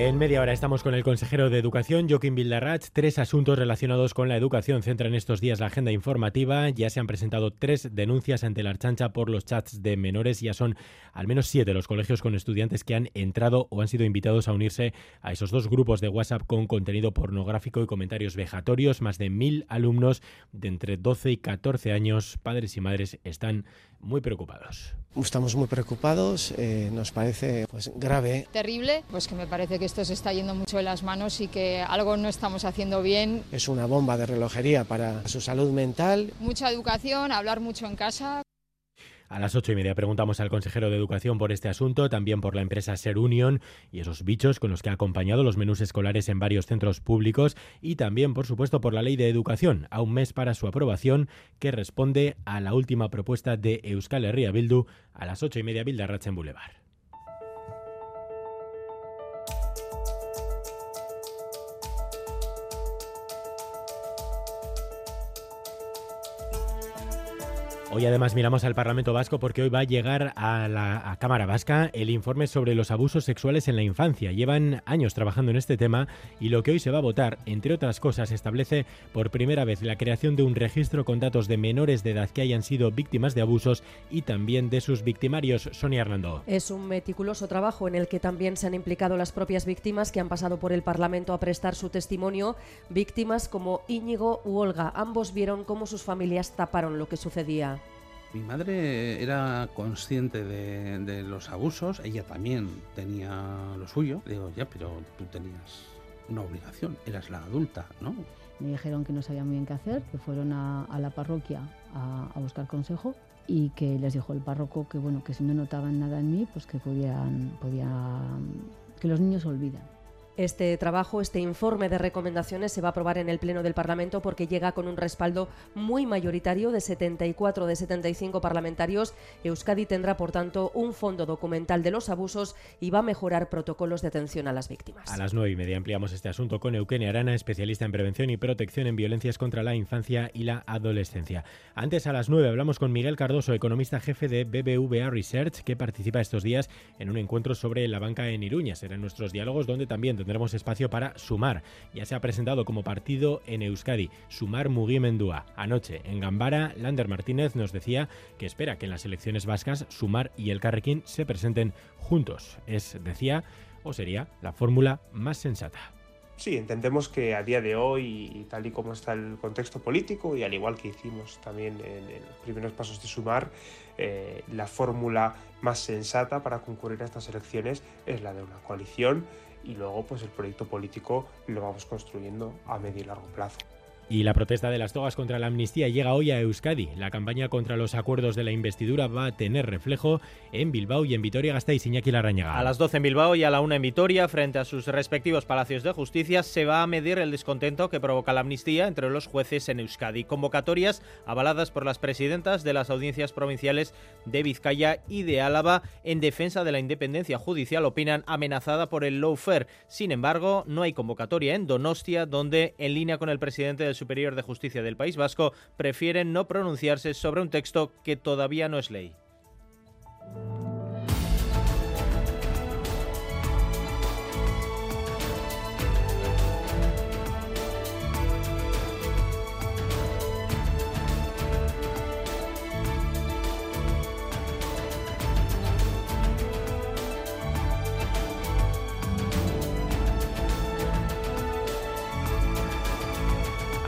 En media hora estamos con el consejero de Educación, Joaquín Vildarrach. Tres asuntos relacionados con la educación centran estos días la agenda informativa. Ya se han presentado tres denuncias ante la Archancha por los chats de menores. Ya son al menos siete los colegios con estudiantes que han entrado o han sido invitados a unirse a esos dos grupos de WhatsApp con contenido pornográfico y comentarios vejatorios. Más de mil alumnos de entre 12 y 14 años, padres y madres, están muy preocupados. Estamos muy preocupados, eh, nos parece pues, grave. Terrible, pues que me parece que esto se está yendo mucho de las manos y que algo no estamos haciendo bien. Es una bomba de relojería para su salud mental. Mucha educación, hablar mucho en casa. A las ocho y media preguntamos al consejero de Educación por este asunto, también por la empresa Ser Union y esos bichos con los que ha acompañado los menús escolares en varios centros públicos y también, por supuesto, por la Ley de Educación, a un mes para su aprobación, que responde a la última propuesta de Euskal Herria Bildu a las ocho y media Bildarratz en Boulevard. Hoy además miramos al Parlamento Vasco porque hoy va a llegar a la Cámara Vasca el informe sobre los abusos sexuales en la infancia. Llevan años trabajando en este tema y lo que hoy se va a votar, entre otras cosas, establece por primera vez la creación de un registro con datos de menores de edad que hayan sido víctimas de abusos y también de sus victimarios. Sonia Hernando. Es un meticuloso trabajo en el que también se han implicado las propias víctimas que han pasado por el Parlamento a prestar su testimonio. Víctimas como Íñigo u Olga. Ambos vieron cómo sus familias taparon lo que sucedía. Mi madre era consciente de, los abusos, ella también tenía lo suyo. digo, ya, pero tú tenías una obligación, eras la adulta, ¿no? Me dijeron que no sabían muy bien qué hacer, que fueron a, la parroquia a, buscar consejo y que les dijo el párroco que bueno que si no notaban nada en mí, pues que podían, podían que los niños olvidan. Este trabajo, este informe de recomendaciones se va a aprobar en el Pleno del Parlamento porque llega con un respaldo muy mayoritario de 74 de 75 parlamentarios. Euskadi tendrá, por tanto, un fondo documental de los abusos y va a mejorar protocolos de atención a las víctimas. A las nueve y media ampliamos este asunto con Eukene Arana, especialista en prevención y protección en violencias contra la infancia y la adolescencia. Antes, a las nueve, hablamos con Miguel Cardoso, economista jefe de BBVA Research, que participa estos días en un encuentro sobre la banca en Iruña. Serán nuestros diálogos donde también tendremos espacio para Sumar. Ya se ha presentado como partido en Euskadi, Sumar Mugimendua. Anoche, en Gambara, Lander Martínez nos decía que espera que en las elecciones vascas Sumar y el Carrequín se presenten juntos. Es, decía, o sería la fórmula más sensata. Sí, entendemos que a día de hoy, tal y como está el contexto político, y al igual que hicimos también en, los primeros pasos de sumar, eh, la fórmula más sensata para concurrir a estas elecciones es la de una coalición y luego pues el proyecto político lo vamos construyendo a medio y largo plazo. Y la protesta de las togas contra la amnistía llega hoy a Euskadi. La campaña contra los acuerdos de la investidura va a tener reflejo en Bilbao y en Vitoria-Gasteiz, Iñaki Larrañaga. A las 12 en Bilbao y a la 1 en Vitoria, frente a sus respectivos palacios de justicia, se va a medir el descontento que provoca la amnistía entre los jueces en Euskadi. Convocatorias avaladas por las presidentas de las audiencias provinciales de Vizcaya y de Álava en defensa de la independencia judicial opinan amenazada por el lawfare. Sin embargo, no hay convocatoria en Donostia, donde, en línea con el presidente del Superior de Justicia del País Vasco prefieren no pronunciarse sobre un texto que todavía no es ley.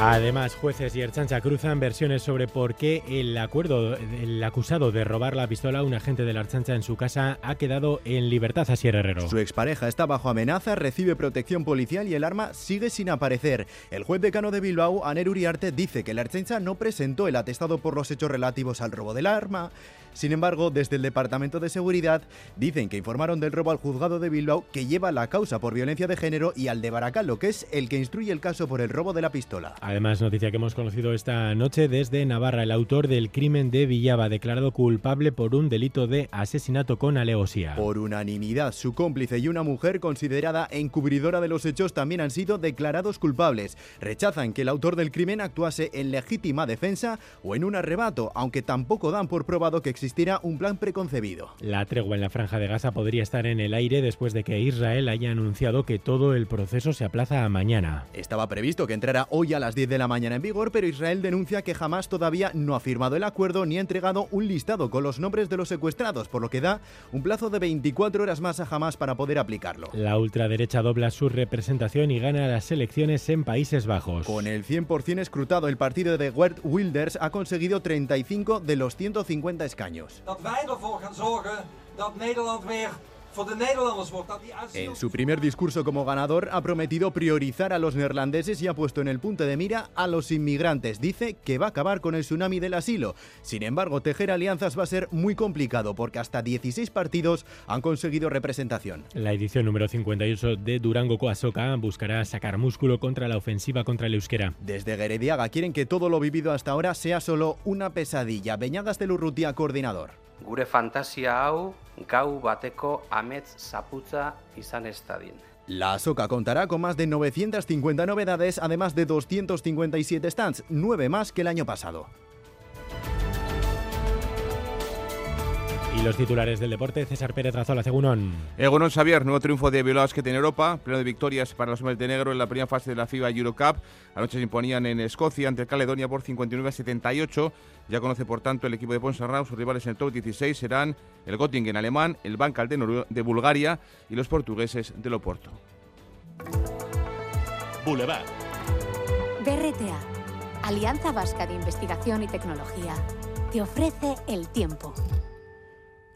Además, jueces y Erchancha cruzan versiones sobre por qué el acuerdo, acusado de robar la pistola a un agente de la Erchancha en su casa ha quedado en libertad a Sierra Herrero. Su expareja está bajo amenaza, recibe protección policial y el arma sigue sin aparecer. El juez decano de Bilbao, Aner Uriarte, dice que la Erchancha no presentó el atestado por los hechos relativos al robo del arma Sin embargo, desde el Departamento de Seguridad dicen que informaron del robo al juzgado de Bilbao que lleva la causa por violencia de género y al de Baracaldo, que es el que instruye el caso por el robo de la pistola. Además, noticia que hemos conocido esta noche desde Navarra, el autor del crimen de Villaba, declarado culpable por un delito de asesinato con alevosía. Por unanimidad, su cómplice y una mujer considerada encubridora de los hechos también han sido declarados culpables. Rechazan que el autor del crimen actuase en legítima defensa o en un arrebato, aunque tampoco dan por probado que existiera un plan preconcebido. La tregua en la franja de Gaza podría estar en el aire después de que Israel haya anunciado que todo el proceso se aplaza a mañana. Estaba previsto que entrara hoy a las 10 de la mañana en vigor, pero Israel denuncia que jamás todavía no ha firmado el acuerdo ni ha entregado un listado con los nombres de los secuestrados, por lo que da un plazo de 24 horas más a Hamas para poder aplicarlo. La ultraderecha dobla su representación y gana las elecciones en Países Bajos. Con el 100% escrutado, el partido de Gert Wilders ha conseguido 35 de los 150 escaños. Dat wij ervoor gaan zorgen dat Nederland weer En su primer discurso como ganador ha prometido priorizar a los neerlandeses y ha puesto en el punto de mira a los inmigrantes. Dice que va a acabar con el tsunami del asilo. Sin embargo, tejer alianzas va a ser muy complicado porque hasta 16 partidos han conseguido representación. La edición número 58 de Durango Coasoca buscará sacar músculo contra la ofensiva contra el euskera. Desde Gerediaga quieren que todo lo vivido hasta ahora sea solo una pesadilla. Beñagas de Lurrutia, coordinador. Gure fantasia hau gau bateko amets zaputza izan ez dadin. La SOCA contará con más de 950 novedades, además de 257 stands, 9 más que el año pasado. Y los titulares del deporte, César Pérez Razola, Segunón. Egunon Xavier, nuevo triunfo de Basket en Europa, pleno de victorias para los hombres de negro en la primera fase de la FIBA Eurocup. Anoche se imponían en Escocia ante Caledonia por 59 a 78. Ya conoce, por tanto, el equipo de Ponsarnau. Sus rivales en el top 16 serán el Göttingen alemán, el Bancal de, de Bulgaria y los portugueses del Oporto. Boulevard. BRTA, Alianza Vasca de Investigación y Tecnología, te ofrece el tiempo.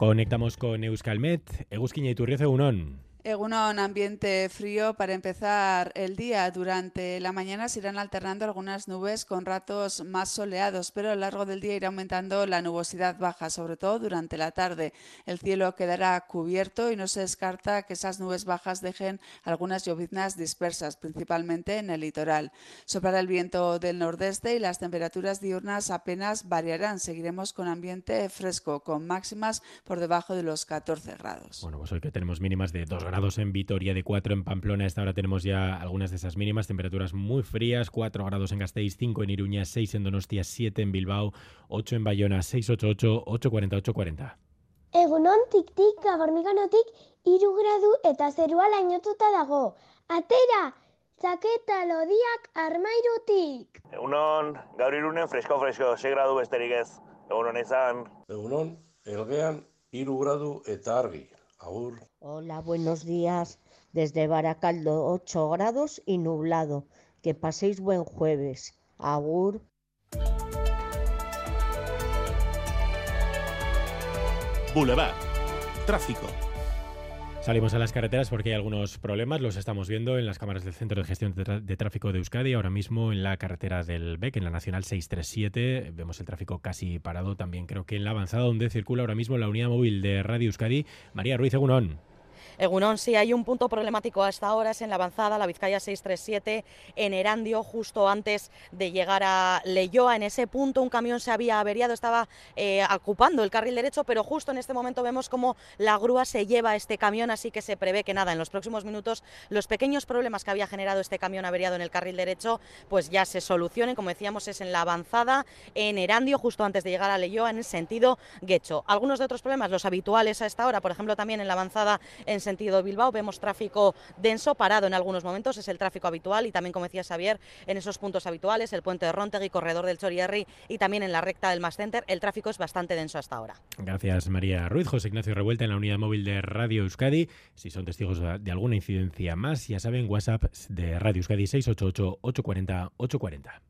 Conectamos con Euskalmet, eguzkina iturriez egunon. Unón. Egunon, ambiente frío para empezar el día. Durante la mañana se irán alternando algunas nubes con ratos más soleados, pero a lo largo del día irá aumentando la nubosidad baja, sobre todo durante la tarde. El cielo quedará cubierto y no se descarta que esas nubes bajas dejen algunas lloviznas dispersas, principalmente en el litoral. Soplará el viento del nordeste y las temperaturas diurnas apenas variarán. Seguiremos con ambiente fresco, con máximas por debajo de los 14 grados. Bueno, pues hoy que tenemos mínimas de 2 grados en Vitoria, de 4 en Pamplona. A esta hora tenemos ya algunas de esas mínimas, temperaturas muy frías, 4 grados en Gasteiz, 5 en Iruña, 6 en Donostia, 7 en Bilbao, 8 en Bayona, 688, 848, 40. Egunon tik-tik gaborniganotik iru gradu eta zerua lainotuta dago. Atera, zaketa lodiak armairutik. Egunon, gaur irunen fresko-fresko, 6 gradu besterik ez. Egunon izan. Egunon, elgean iru gradu eta argi. Agur. Hola, buenos días. Desde Baracaldo, 8 grados y nublado. Que paséis buen jueves. Agur. Boulevard. Tráfico. Salimos a las carreteras porque hay algunos problemas, los estamos viendo en las cámaras del Centro de Gestión de, Tráfico de Euskadi, ahora mismo en la carretera del BEC, en la Nacional 637, vemos el tráfico casi parado, también creo que en la avanzada donde circula ahora mismo la unidad móvil de Radio Euskadi, María Ruiz Egunón. Egunon, sí, hay un punto problemático a esta hora, es en la avanzada, la Vizcaya 637, en Erandio, justo antes de llegar a Leyoa. En ese punto un camión se había averiado, estaba eh, ocupando el carril derecho, pero justo en este momento vemos como la grúa se lleva este camión, así que se prevé que nada, en los próximos minutos los pequeños problemas que había generado este camión averiado en el carril derecho, pues ya se solucionen. Como decíamos, es en la avanzada, en Erandio, justo antes de llegar a Leyoa, en el sentido Guecho. Algunos de otros problemas, los habituales a esta hora, por ejemplo, también en la avanzada en sentido Bilbao. Vemos tráfico denso, parado en algunos momentos, es el tráfico habitual y también, como decía Xavier, en esos puntos habituales, el puente de Rontegui, corredor del Chorierri y también en la recta del Mass Center, el tráfico es bastante denso hasta ahora. Gracias María Ruiz, José Ignacio Revuelta en la unidad móvil de Radio Euskadi. Si son testigos de alguna incidencia más, ya saben, WhatsApp de Radio Euskadi 688 840 840.